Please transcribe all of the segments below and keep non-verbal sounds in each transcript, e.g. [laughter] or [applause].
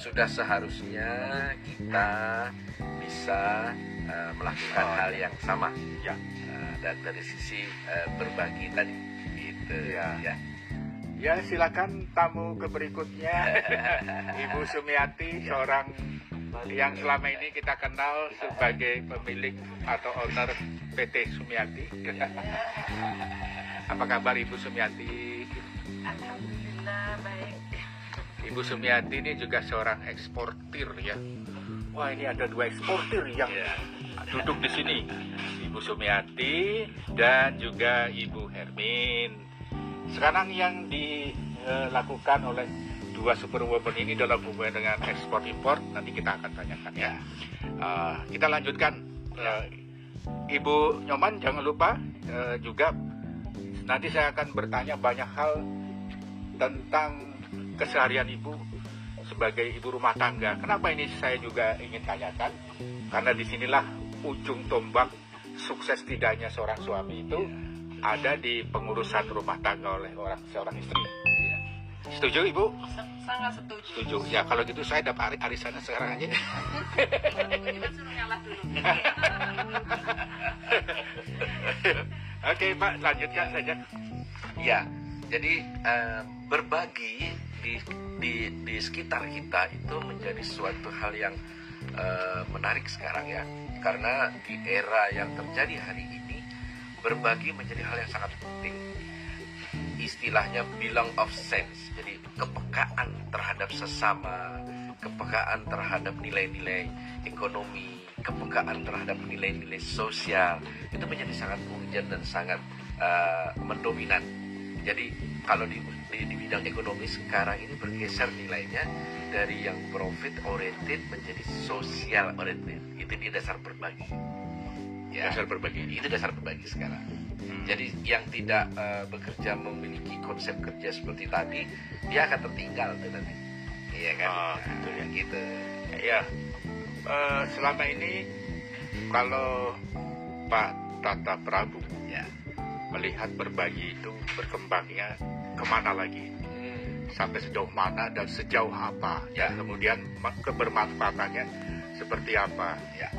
sudah seharusnya kita bisa uh, melakukan oh, hal yang sama ya uh, dan dari sisi uh, berbagi tadi gitu ya ya, ya silakan tamu ke berikutnya [laughs] Ibu Sumiati ya. seorang yang selama ini kita kenal sebagai pemilik atau owner PT Sumiati. [laughs] Apa kabar Ibu Sumiati? Alhamdulillah baik. Ibu Sumiati ini juga seorang eksportir ya. Wah ini ada dua eksportir yang ya. duduk di sini. Ibu Sumiati dan juga Ibu Hermin. Sekarang yang dilakukan oleh dua superwoman ini dalam hubungan dengan ekspor impor nanti kita akan tanyakan ya. Uh, kita lanjutkan uh, Ibu Nyoman jangan lupa uh, juga nanti saya akan bertanya banyak hal tentang keseharian Ibu sebagai ibu rumah tangga. Kenapa ini saya juga ingin tanyakan? Karena di sinilah ujung tombak sukses tidaknya seorang suami itu ada di pengurusan rumah tangga oleh orang seorang istri. Setuju Ibu? Sangat setuju. Setuju. Ya kalau gitu saya dapat ari arisannya sekarang aja. [laughs] Oke Pak, lanjutkan saja. Ya, jadi uh, berbagi di, di di sekitar kita itu menjadi suatu hal yang uh, menarik sekarang ya, karena di era yang terjadi hari ini berbagi menjadi hal yang sangat penting. Istilahnya bilang of sense. Jadi kepekaan terhadap sesama kepekaan terhadap nilai-nilai ekonomi kepekaan terhadap nilai-nilai sosial itu menjadi sangat urgent dan sangat uh, mendominan. Jadi kalau di, di, di bidang ekonomi sekarang ini bergeser nilainya dari yang profit oriented menjadi sosial oriented itu di dasar berbagi ya dasar berbagi itu dasar berbagi sekarang Hmm. Jadi yang tidak uh, bekerja memiliki konsep kerja seperti tadi, dia akan tertinggal tuh nanti. Iya kan? Oh, gitu ya. Gitu. Ya. Uh, selama ini kalau Pak Tata Prabu ya melihat berbagi itu berkembangnya ke mana lagi? Hmm. Sampai sejauh mana dan sejauh apa? Ya. Dan kemudian kebermanfaatannya seperti apa? Ya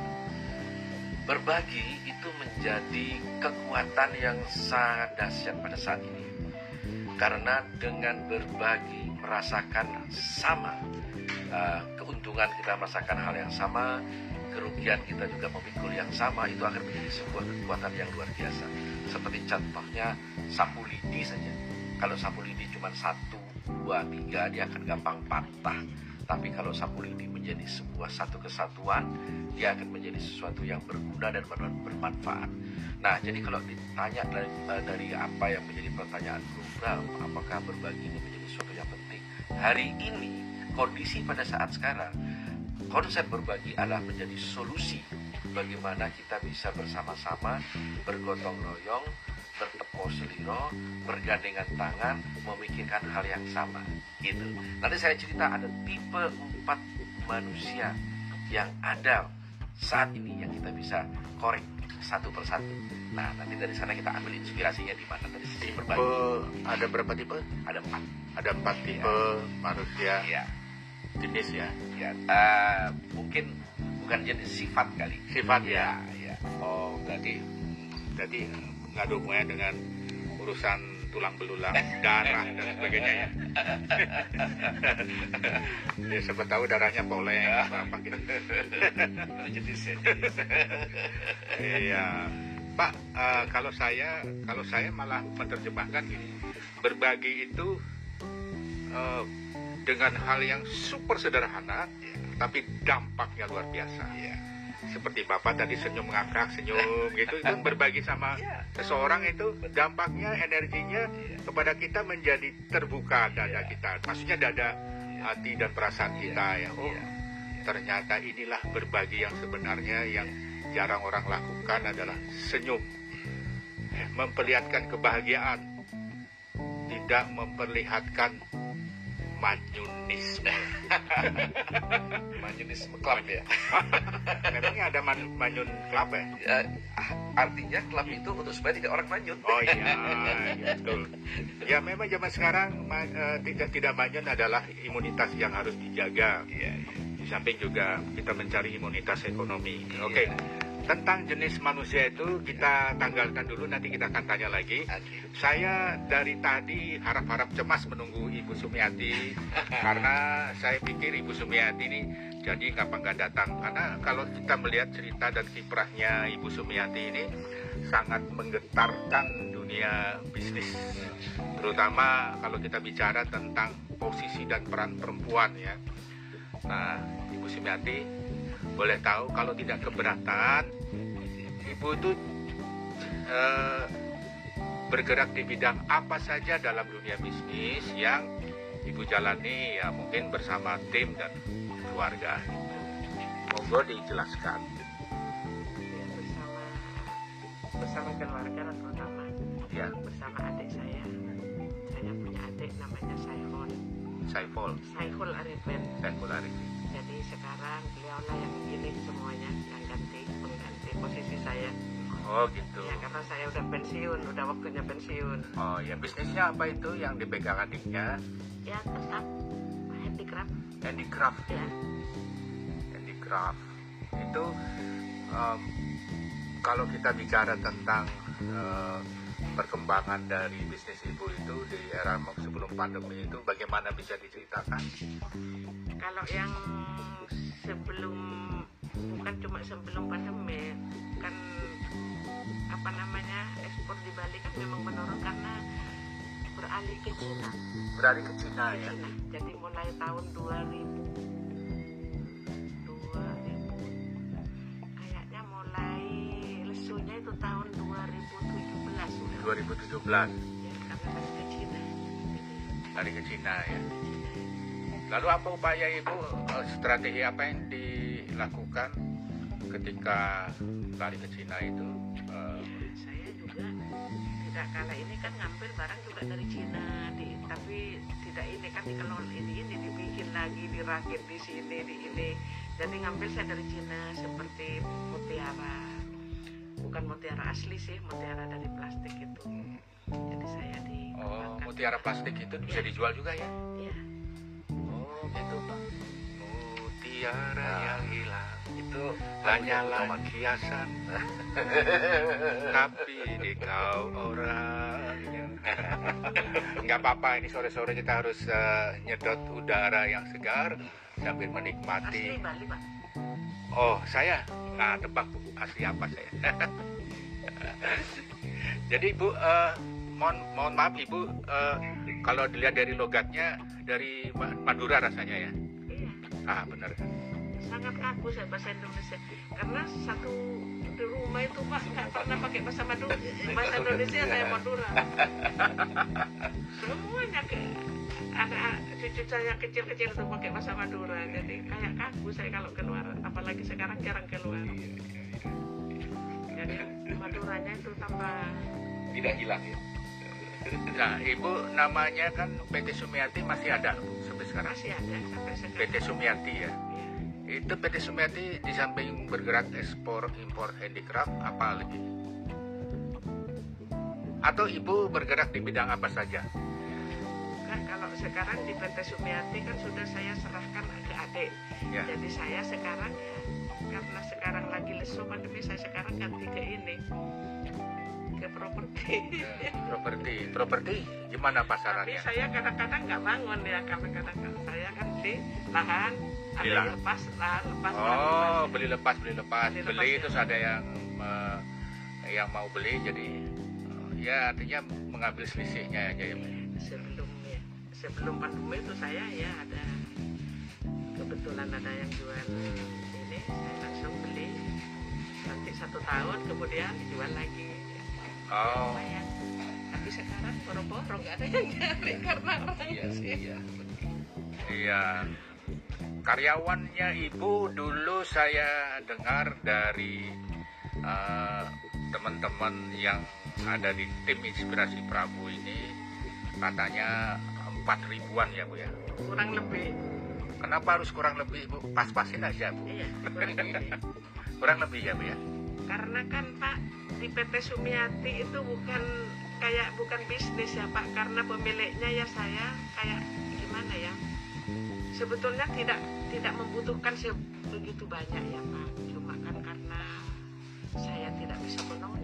berbagi itu menjadi kekuatan yang sangat dahsyat pada saat ini. Karena dengan berbagi merasakan sama uh, keuntungan kita merasakan hal yang sama, kerugian kita juga memikul yang sama itu akan menjadi sebuah kekuatan yang luar biasa. Seperti contohnya sapu lidi saja. Kalau sapu lidi cuma satu, dua, tiga dia akan gampang patah tapi kalau sapu lidi menjadi sebuah satu kesatuan, dia akan menjadi sesuatu yang berguna dan bermanfaat. Nah, jadi kalau ditanya dari, eh, dari apa yang menjadi pertanyaan program, apakah berbagi ini menjadi sesuatu yang penting? Hari ini, kondisi pada saat sekarang, konsep berbagi adalah menjadi solusi bagaimana kita bisa bersama-sama bergotong royong bertepuk seliro, bergandengan tangan, memikirkan hal yang sama. Gitu. Nanti saya cerita ada tipe empat manusia yang ada saat ini yang kita bisa korek satu persatu. Nah, nanti dari sana kita ambil inspirasinya di mana dari sisi berbagi. Ada berapa tipe? Ada empat. Ada empat tipe ya. manusia. Ya. Jenis ya. Ya. Uh, mungkin bukan jenis sifat kali. Sifat ya. ya. ya. Oh, berarti berarti nggak ada hubungannya dengan urusan tulang belulang, darah dan sebagainya ya. [laughs] ya siapa tahu darahnya poleng apa gitu. [laughs] Iya. Pak, uh, kalau saya kalau saya malah menerjemahkan ini berbagi itu uh, dengan hal yang super sederhana, ya. tapi dampaknya luar biasa. Ya seperti bapak tadi senyum ngakak senyum gitu itu berbagi sama yeah. seseorang itu dampaknya energinya kepada kita menjadi terbuka dada yeah. kita maksudnya dada yeah. hati dan perasaan kita ya oh ternyata inilah berbagi yang sebenarnya yang jarang orang lakukan adalah senyum memperlihatkan kebahagiaan tidak memperlihatkan manyunisme. [laughs] Manyunisme Club ya. [laughs] Memangnya ada man, manyun club ya? Ya, artinya klub itu untuk supaya tidak orang manyun. Oh iya, iya, betul. Ya memang zaman sekarang ma- eh, tidak tidak manyun adalah imunitas yang harus dijaga. Iya, Di samping juga kita mencari imunitas ekonomi. Iya. Oke. Tentang jenis manusia itu kita tanggalkan dulu nanti kita akan tanya lagi. Saya dari tadi harap-harap cemas menunggu Ibu Sumiati [laughs] karena saya pikir Ibu Sumiati ini jadi kapan nggak datang. Karena kalau kita melihat cerita dan kiprahnya Ibu Sumiati ini sangat menggetarkan dunia bisnis. Terutama kalau kita bicara tentang posisi dan peran perempuan ya. Nah Ibu Sumiati boleh tahu kalau tidak keberatan Ibu itu eh, bergerak di bidang apa saja dalam dunia bisnis yang ibu jalani ya mungkin bersama tim dan keluarga. Monggo dijelaskan. Ya, bersama bersama keluarga dan terutama Ya, bersama adik saya. Saya punya adik namanya Saiful. Saiful, Saiful Arifin. Saiful Arifin. Jadi sekarang beliaulah yang ini semuanya yang ganti pengganti posisi saya. Oh gitu. Ya karena saya udah pensiun, udah waktunya pensiun. Oh ya bisnisnya apa itu yang dipegang adiknya? Ya tetap handicraft Handicraft. ya. Handicraft itu em, kalau kita bicara tentang eh, perkembangan dari bisnis ibu itu di era sebelum pandemi itu bagaimana bisa diceritakan? Kalau yang sebelum bukan cuma sebelum pandemi kan apa namanya ekspor di Bali kan memang menurun karena beralih ke Cina. Beralih ke Cina ya. Cina. Jadi mulai tahun 2000 2000 kayaknya mulai lesunya itu tahun 2017 sudah. 2017 Ya, karena ke Cina. lari ke Cina ya. Lalu apa upaya ibu eh, strategi apa yang dilakukan ketika lari ke Cina itu? Eh, saya juga tidak kalah ini kan ngambil barang juga dari Cina di, tapi tidak ini kan dikelola ini ini dibikin lagi dirakit di sini di ini. Jadi ngambil saya dari Cina seperti mutiara bukan mutiara asli sih mutiara dari plastik itu. Jadi saya di oh, mutiara plastik itu bisa dijual juga ya? ya Oh gitu pak. Mutiara yang hilang Itu hanyalah kiasan, [laughs] tapi di kau orangnya. [laughs] Nggak apa-apa ini sore-sore kita harus eh, nyedot udara yang segar sambil asli menikmati. Bali pak Oh saya nggak tebak bu asli apa saya. [laughs] Jadi ibu eh, mohon mohon maaf ibu eh, kalau dilihat dari logatnya dari Ma- Madura rasanya ya. iya. Ah benar. sangat kaku saya bahasa Indonesia. Karena satu di rumah itu pak nggak pernah pakai bahasa Madura bahasa Indonesia saya Madura. Semuanya ke anak cucu saya kecil-kecil itu pakai bahasa Madura. Jadi kayak kaku saya kalau keluar apalagi sekarang jarang keluar. Jadi Maduranya itu tambah tidak hilang ya. Nah ibu namanya kan PT Sumiati masih ada Bu, sampai sekarang. masih ada sampai sekarang PT Sumiati ya. Iya. Itu PT Sumiati di samping bergerak ekspor impor handicraft apa lagi? Atau ibu bergerak di bidang apa saja? Kan kalau sekarang di PT Sumiati kan sudah saya serahkan ke adik. Ya. Jadi saya sekarang ya karena sekarang lagi lesu pandemi saya sekarang ganti ke ini ke properti. Properti, [laughs] properti gimana Tapi pasarannya? saya kadang-kadang nggak bangun ya karena kadang-kadang saya kan di lahan ada yang lepas lahan lepas Oh, lepas. beli lepas, beli lepas, Beli beli, lepas, ya. terus ada yang eh, yang mau beli jadi eh, ya artinya mengambil selisihnya aja ya. Sebelum ya, sebelum pandemi itu saya ya ada kebetulan ada yang jual ini saya langsung beli nanti satu tahun kemudian dijual lagi Oh, lumayan tapi sekarang boro-boro nggak ada yang nyari karena orang Iya, sih iya. Iya. Karyawannya ibu dulu saya dengar dari eh, teman-teman yang ada di tim inspirasi Prabu ini katanya empat ribuan ya bu ya? Kurang lebih. Kenapa harus kurang lebih bu? Pas-pasin aja bu. Iya kurang lebih. [laughs] Kurang lebih ya bu ya? Karena kan Pak di PT Sumiati itu bukan kayak bukan bisnis ya Pak. Karena pemiliknya ya saya kayak gimana ya? Sebetulnya tidak tidak membutuhkan sebegitu banyak ya Pak. Cuma kan karena saya tidak bisa sebetulnya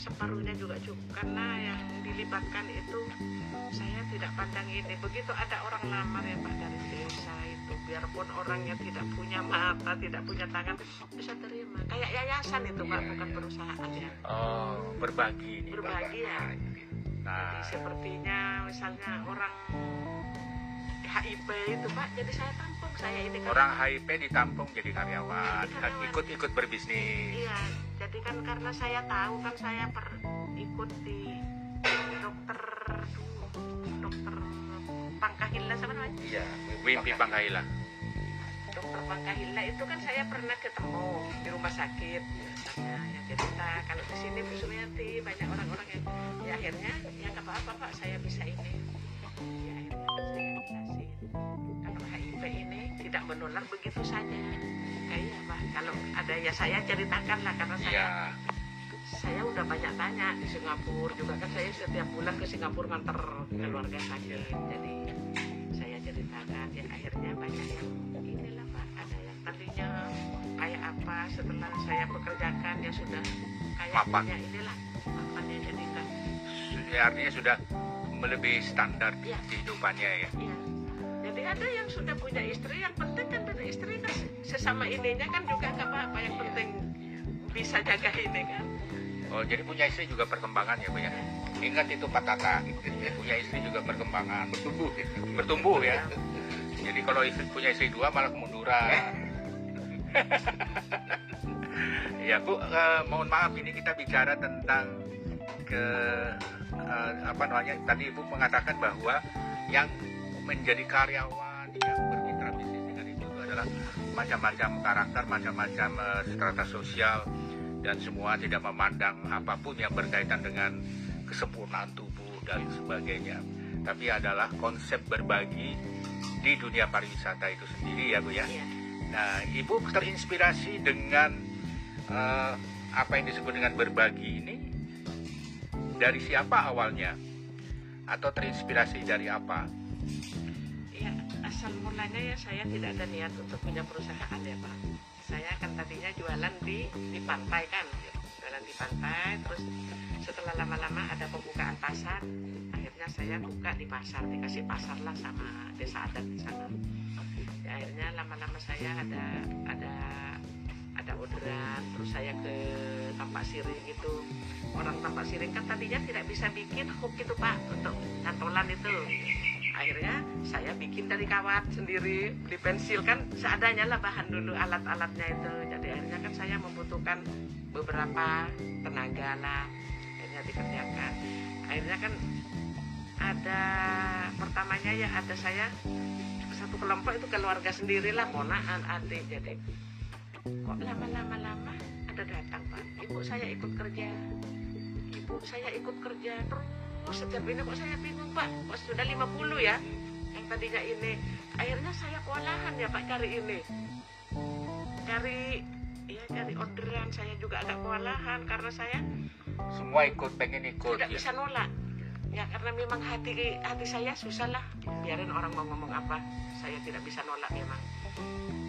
separuhnya juga cukup karena yang dilibatkan itu saya tidak pandang ini. Begitu ada orang lamar ya Pak dari desa itu biarpun orangnya tidak punya mata tidak punya tangan bisa terima. Kayak yayasan itu Pak Iya, bukan iya. perusahaan ya. Oh berbagi ini Berbagi, ya. nah. Sepertinya misalnya orang HIV itu Pak jadi saya tampung. Saya ini kan orang HIV ditampung jadi karyawan Jadi karyawan. ikut-ikut berbisnis. Iya, jadi kan karena saya tahu kan saya per ikut di dokter dokter Pangkahila sama namanya. iya Wimpi Pangkaila Dokter Pangkahila itu kan saya pernah ketemu di rumah sakit. Misalnya yang cerita kalau di sini Bu Sumiati banyak orang-orang yang ya akhirnya ya nggak apa-apa Pak saya bisa ini. Ya akhirnya saya jelasin kalau HIV ini menular begitu saja. Kayak Pak. Kalau ada ya saya ceritakan lah karena saya iya. saya udah banyak tanya di Singapura juga. Kan saya setiap bulan ke Singapura nganter keluarga sakit jadi saya ceritakan ya akhirnya banyak yang inilah pak. Ada yang tadinya kayak apa setelah saya pekerjakan ya sudah kayak Mapan. ya inilah mapannya jadi enggak Ya, artinya sudah melebihi standar Iya. kehidupannya ya. Iya. jadi ada yang sudah punya istri yang penting kan dari istri kan sesama ininya kan juga nggak apa-apa yang penting bisa jaga ini kan Oh, jadi punya istri juga perkembangan ya, Bu ya. Ingat itu Pak Tata, gitu. punya istri juga perkembangan, bertumbuh, bertumbuh ya. Jadi kalau istri punya istri dua malah kemunduran. [laughs] ya Bu, eh, mohon maaf ini kita bicara tentang ke eh, apa namanya tadi Ibu mengatakan bahwa yang menjadi karyawan yang bermitra bisnis dengan itu adalah macam-macam karakter, macam-macam eh, strata sosial dan semua tidak memandang apa pun yang berkaitan dengan kesempurnaan tubuh dan sebagainya. Tapi adalah konsep berbagi di dunia pariwisata itu sendiri ya Bu ya. iya Nah, Ibu terinspirasi dengan eh, apa yang disebut dengan berbagi ini dari siapa awalnya? Atau terinspirasi dari apa? Mulanya ya saya tidak ada niat untuk punya perusahaan ya Pak. Saya kan tadinya jualan di di pantai kan, jualan di pantai. Terus setelah lama-lama ada pembukaan pasar, akhirnya saya buka di pasar, dikasih pasar lah sama desa adat di sana. Ya, akhirnya lama-lama saya ada ada ada orderan, terus saya ke Tampak Siring itu. Orang Tampak Siring kan tadinya tidak bisa bikin hook itu Pak untuk cantolan itu akhirnya saya bikin dari kawat sendiri beli pensil kan seadanya lah bahan dulu alat-alatnya itu. Jadi akhirnya kan saya membutuhkan beberapa tenaga lah akhirnya dikerjakan. Akhirnya kan ada pertamanya ya ada saya satu kelompok itu keluarga sendiri lah ponaan adik. Jadi kok lama-lama lama ada datang pak? Ibu saya ikut kerja ibu saya ikut kerja terus setiap ini kok saya bingung pak? Kok sudah 50 ya? Yang tadinya ini. Akhirnya saya kewalahan ya pak cari ini. Cari ya cari orderan. Saya juga agak kewalahan karena saya Semua ikut, pengen ikut. tidak ya. bisa nolak. Ya karena memang hati hati saya susah lah. Biarin orang mau ngomong apa saya tidak bisa nolak memang.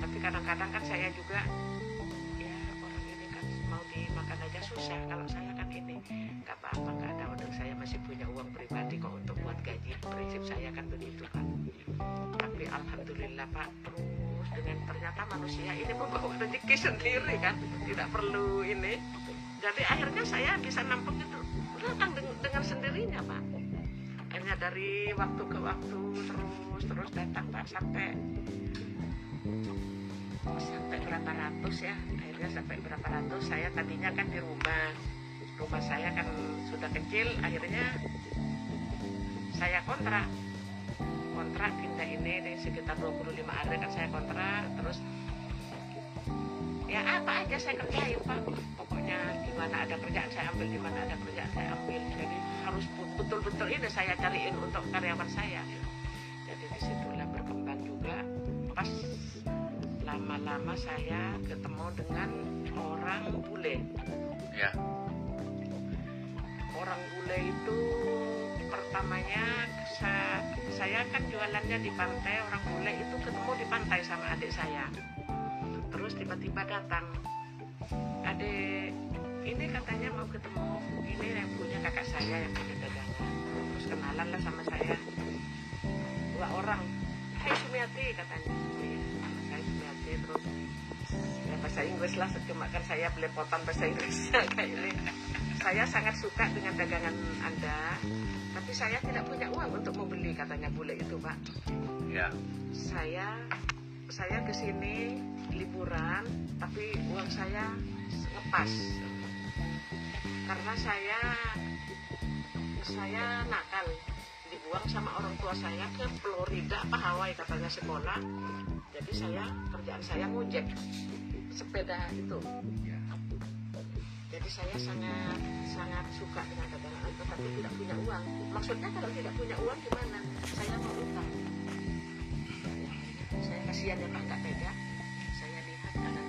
Tapi kadang-kadang kan saya juga aja susah kalau saya kan ini. Nggak apa-apa nggak ada order saya masih punya uang pribadi kok untuk buat gaji. Prinsip saya kan begitu kan tapi alhamdulillah pak terus dengan ternyata manusia ini membawa [laughs] rezeki sendiri kan tidak perlu ini. Jadi akhirnya saya bisa nampung itu datang dengan, sendirinya pak. Akhirnya dari waktu ke waktu terus terus datang pak sampai sampai berapa ratus ya. Akhirnya sampai berapa ratus saya tadinya kan di rumah. Rumah saya kan sudah kecil akhirnya saya kontrak. Kontrak pindah ini di sekitar 25 hari kan saya kontrak. Terus ya apa aja saya kerjain pak. Pokoknya di mana ada kerjaan saya ambil di mana ada kerjaan saya ambil. Jadi harus betul-betul ini saya cariin untuk karyawan saya. Jadi di situlah berkembang juga. Pas lama-lama saya ketemu dengan orang bule. Ya. orang bule itu pertamanya saya, saya kan jualannya di pantai. Orang bule itu ketemu di pantai sama adik saya. Terus tiba-tiba datang. Adik ini katanya mau ketemu ini yang punya kakak saya yang punya dagangan terus kenalan lah sama saya. Dua orang. Hai Sumiati katanya ya bahasa Inggris lah cuma kan saya belepotan bahasa Inggrisnya [laughs] kayak ini saya sangat suka dengan dagangan anda tapi saya tidak punya uang untuk membeli katanya bule itu pak. Ya. saya saya ke sini liburan tapi uang saya ngepas karena saya saya nakal dibuang sama orang tua saya ke Florida apa Hawaii katanya sekolah. Jadi saya kerjaan saya ngojek sepeda itu. Jadi saya sangat sangat suka dengan dagangan itu tapi tidak punya uang. Maksudnya kalau tidak punya uang gimana? Saya mau utang saya kasihan ya pak nggak tega. Saya lihat kanan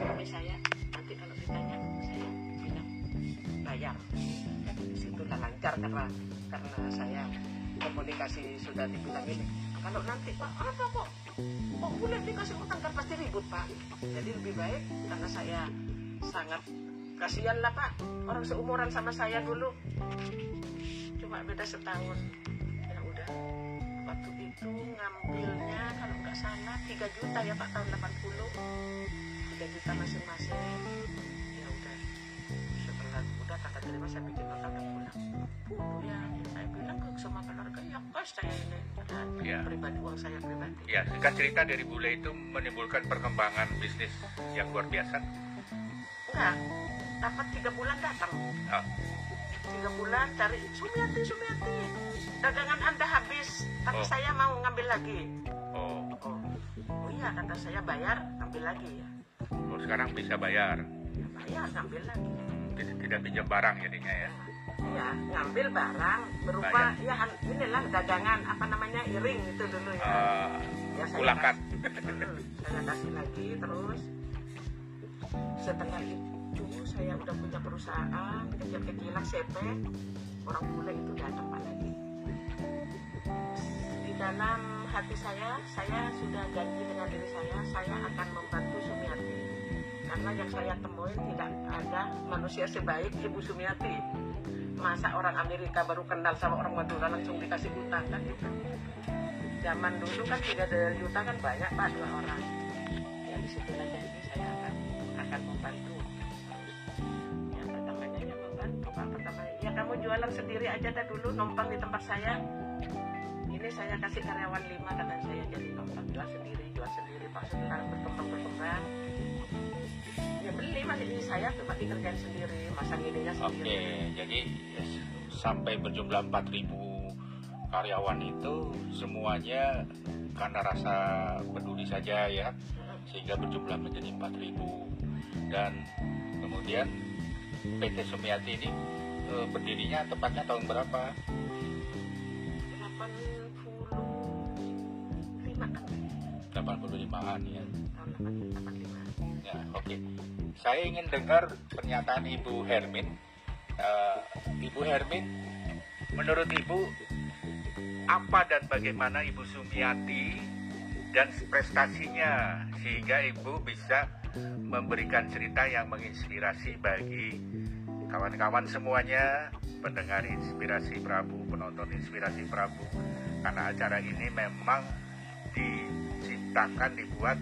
suami saya nanti kalau ditanya saya bilang bayar. Di situlah lancar karena karena saya komunikasi sudah dibilang ini. Kalau nanti pak apa kok? Kok boleh dikasih utang? Kan pasti ribut pak. Jadi lebih baik karena saya sangat kasihan lah pak. Orang seumuran sama saya dulu. Cuma beda setahun. Ya udah. Waktu itu ngambilnya kalau nggak salah 3 juta ya pak tahun 80 3 juta masing-masing ya udah. Setelah udah kata terima saya bikin nota udah pulang ya saya bilang ke semua keluarga ya pas saya ini dan Ya. pribadi uang saya pribadi. Ya, singkat cerita dari bule itu menimbulkan perkembangan bisnis yang luar biasa. enggak dapat tiga bulan datang. Ah, tiga bulan cari Sumiati Sumiati dagangan anda habis tapi Oh. saya mau ngambil lagi. Oh, oh oh iya kata saya bayar ngambil lagi. ya oh, sekarang bisa bayar. Ya, bayar ngambil lagi Tidak, tidak pinjam barang jadinya ya. ya ngambil barang berupa ya han- inilah dagangan apa namanya iring itu dulu ya Ah, Ya, saya kulakan. Hmm, saya kasih lagi terus setelah itu saya udah punya perusahaan kecil-kecilan CP orang bule itu datang pak lagi di dalam hati saya saya sudah janji dengan diri saya saya akan membantu Sumiati karena yang saya temuin tidak ada manusia sebaik Ibu Sumiati. Masa orang Amerika baru kenal sama orang Madura langsung dikasih utang kan? Gitu zaman dulu kan tiga juta kan banyak pak dua orang. Ya di situlah janji saya akan akan membantu. Ya pertamanya ya membantu pak pertama ya kamu jualan sendiri aja dah dulu numpang di tempat saya. Ini saya kasih karyawan lima karena saya jadi numpang jual sendiri jual sendiri pak setelah berkembang berkembang ya beli masih ini saya coba dikerjain sendiri masang ininya Oke, sendiri jadi ya, sampai berjumlah 4000 karyawan itu semuanya karena rasa peduli saja ya, sehingga berjumlah menjadi 4000 dan kemudian PT Sumiati ini eh, berdirinya tepatnya tahun berapa? 85 85-an ya. tahun 85 Ya, oke. Saya ingin dengar pernyataan Ibu Hermin. Eh, Ibu Hermin, menurut Ibu apa dan bagaimana Ibu Sumiati dan prestasinya sehingga Ibu bisa memberikan cerita yang menginspirasi bagi kawan-kawan semuanya, pendengar inspirasi Prabu, penonton inspirasi Prabu. Karena acara ini memang diciptakan, dibuat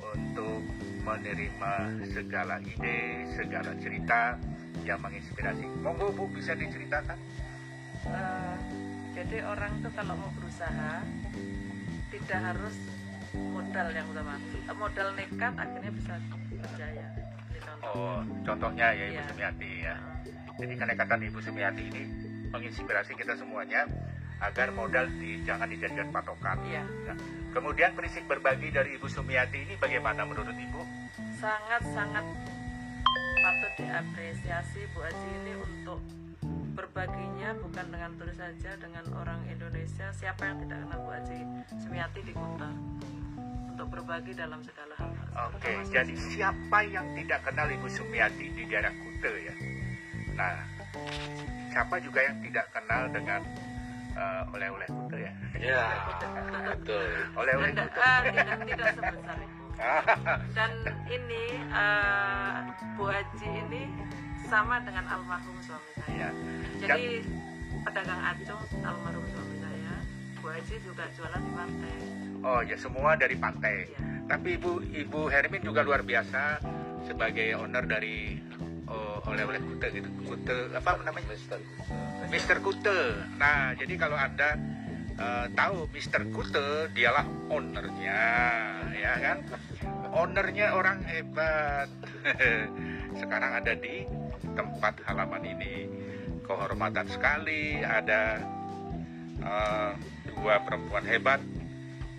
untuk menerima segala ide, segala cerita yang menginspirasi. Monggo Bu bisa diceritakan. Eh, jadi orang tuh kalau mau berusaha tidak harus modal yang utama Eh, modal nekat akhirnya bisa berjaya contoh. Oh, contohnya ya Ibu Iya. Sumiati ya. Jadi kenekatan Ibu Sumiati ini menginspirasi kita semuanya agar modal di, jangan dijadikan patokan. Iya. Nah, kemudian prinsip berbagi dari Ibu Sumiati ini bagaimana menurut Ibu? sangat-sangat patut diapresiasi Bu Aji ini untuk berbaginya bukan dengan turis saja dengan orang Indonesia siapa yang tidak kenal Bu Aji Sumiati di kota untuk berbagi dalam segala hal Oke, Terutama jadi siapa yang tidak kenal Ibu Sumiati di daerah Kute ya? Nah, siapa juga yang tidak kenal dengan eh, oleh-oleh Kute ya? Ya, betul. [laughs] Oleh-oleh tidak, Kute. ah, tidak, tidak sebesar itu [laughs] dan ini eh, Bu Haji ini sama dengan almarhum suami saya Ya. jadi pedagang acung almarhum suami saya Bu Haji juga jualan di pantai Oh ya, semua dari pantai. Iya. Tapi Ibu Ibu Hermin juga luar biasa sebagai owner dari oleh-oleh Kute gitu. Kute apa namanya? Mister. Mister Kute. Nah, jadi kalau Anda eh, tahu Mister Kute, dialah ownernya, ya kan? Ownernya orang hebat. [laughs] Sekarang ada di tempat halaman ini. Kehormatan sekali ada eh, dua perempuan hebat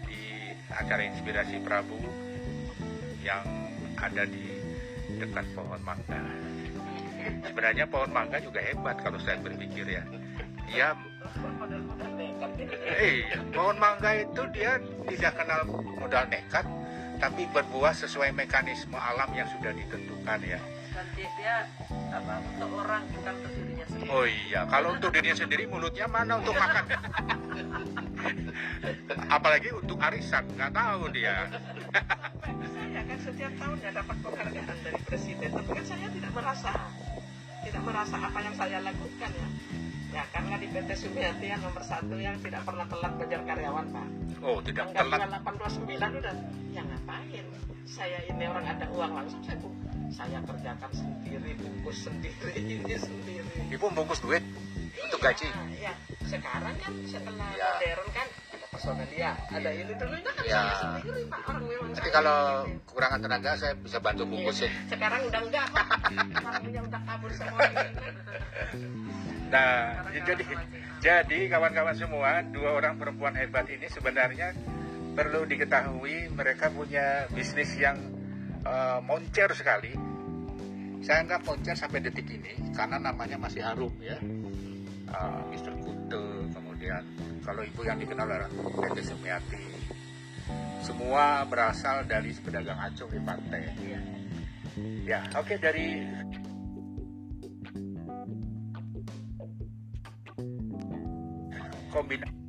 di acara Inspirasi Prabu yang ada di dekat pohon mangga. Sebenarnya pohon mangga juga hebat kalau saya berpikir ya. Dia eh pohon mangga itu dia tidak kenal modal nekat tapi berbuah sesuai mekanisme alam yang sudah ditentukan ya. dan dia, dia apa untuk orang bukan untuk dirinya sendiri Oh iya, kalau untuk dirinya sendiri mulutnya mana untuk makan? Apalagi untuk arisan, nggak tahu dia. saya kan setiap tahun ya dapat penghargaan dari presiden tapi kan saya tidak merasa tidak merasa apa yang saya lakukan ya ya karena di PT Sumiati yang nomor satu yang tidak pernah telat bayar karyawan pak Oh, tidak tanggal telat. 2829 udah ya ngapain saya ini orang ada uang langsung saya bu- saya kerjakan sendiri bungkus sendiri [laughs] ini sendiri Ibu bungkus duit untuk gaji. ya, ya. sekarang kan setelah Ya. modern kan personalia ada ini kan Ya. sendiri pak orang memang Tapi saya kalau gitu. kekurangan tenaga saya bisa bantu bungkusin. sekarang udah enggak pak orangnya udah kabur semua Nah, jadi jadi kawan-kawan semua, dua orang perempuan hebat ini sebenarnya perlu diketahui mereka punya bisnis yang eh, moncer sekali. Saya anggap moncer sampai detik ini karena namanya masih harum ya. Eh, Mr. Kute, kemudian kalau ibu yang dikenal adalah PT Sumiati. Semua berasal dari pedagang acung di pantai. Ya, oke dari kombinasi